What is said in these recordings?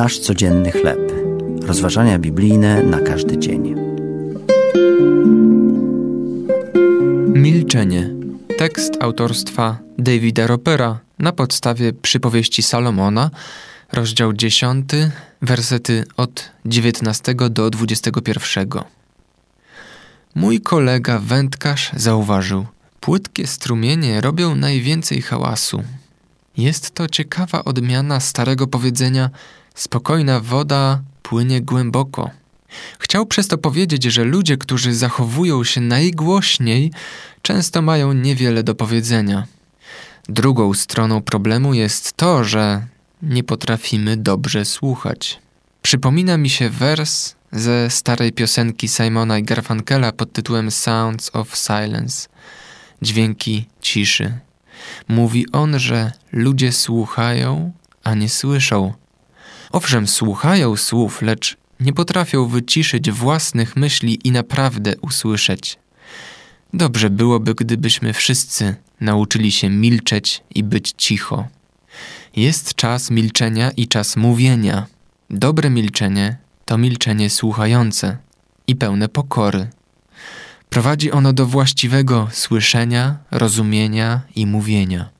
Nasz codzienny chleb. Rozważania biblijne na każdy dzień. Milczenie. Tekst autorstwa Davida Ropera na podstawie przypowieści Salomona, rozdział 10, wersety od 19 do 21. Mój kolega wędkarz zauważył, płytkie strumienie robią najwięcej hałasu. Jest to ciekawa odmiana starego powiedzenia: spokojna woda płynie głęboko. Chciał przez to powiedzieć, że ludzie, którzy zachowują się najgłośniej, często mają niewiele do powiedzenia. Drugą stroną problemu jest to, że nie potrafimy dobrze słuchać. Przypomina mi się wers ze starej piosenki Simona i Garfunkela pod tytułem Sounds of Silence dźwięki ciszy. Mówi on, że ludzie słuchają, a nie słyszą. Owszem, słuchają słów, lecz nie potrafią wyciszyć własnych myśli i naprawdę usłyszeć. Dobrze byłoby, gdybyśmy wszyscy nauczyli się milczeć i być cicho. Jest czas milczenia i czas mówienia. Dobre milczenie to milczenie słuchające i pełne pokory. Prowadzi ono do właściwego słyszenia, rozumienia i mówienia.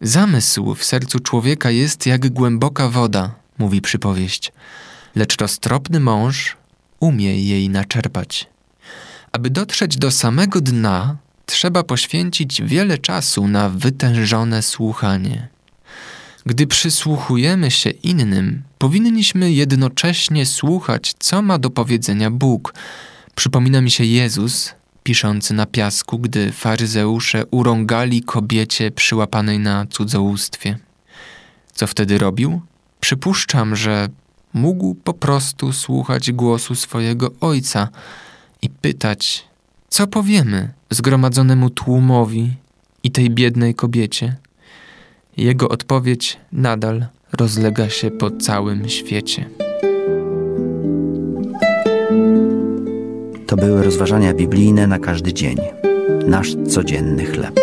Zamysł w sercu człowieka jest jak głęboka woda, mówi przypowieść, lecz roztropny mąż umie jej naczerpać. Aby dotrzeć do samego dna, trzeba poświęcić wiele czasu na wytężone słuchanie. Gdy przysłuchujemy się innym, powinniśmy jednocześnie słuchać, co ma do powiedzenia Bóg. Przypomina mi się Jezus, piszący na piasku, gdy faryzeusze urągali kobiecie przyłapanej na cudzołóstwie. Co wtedy robił? Przypuszczam, że mógł po prostu słuchać głosu swojego ojca i pytać, co powiemy zgromadzonemu tłumowi i tej biednej kobiecie. Jego odpowiedź nadal rozlega się po całym świecie. To były rozważania biblijne na każdy dzień. Nasz codzienny chleb.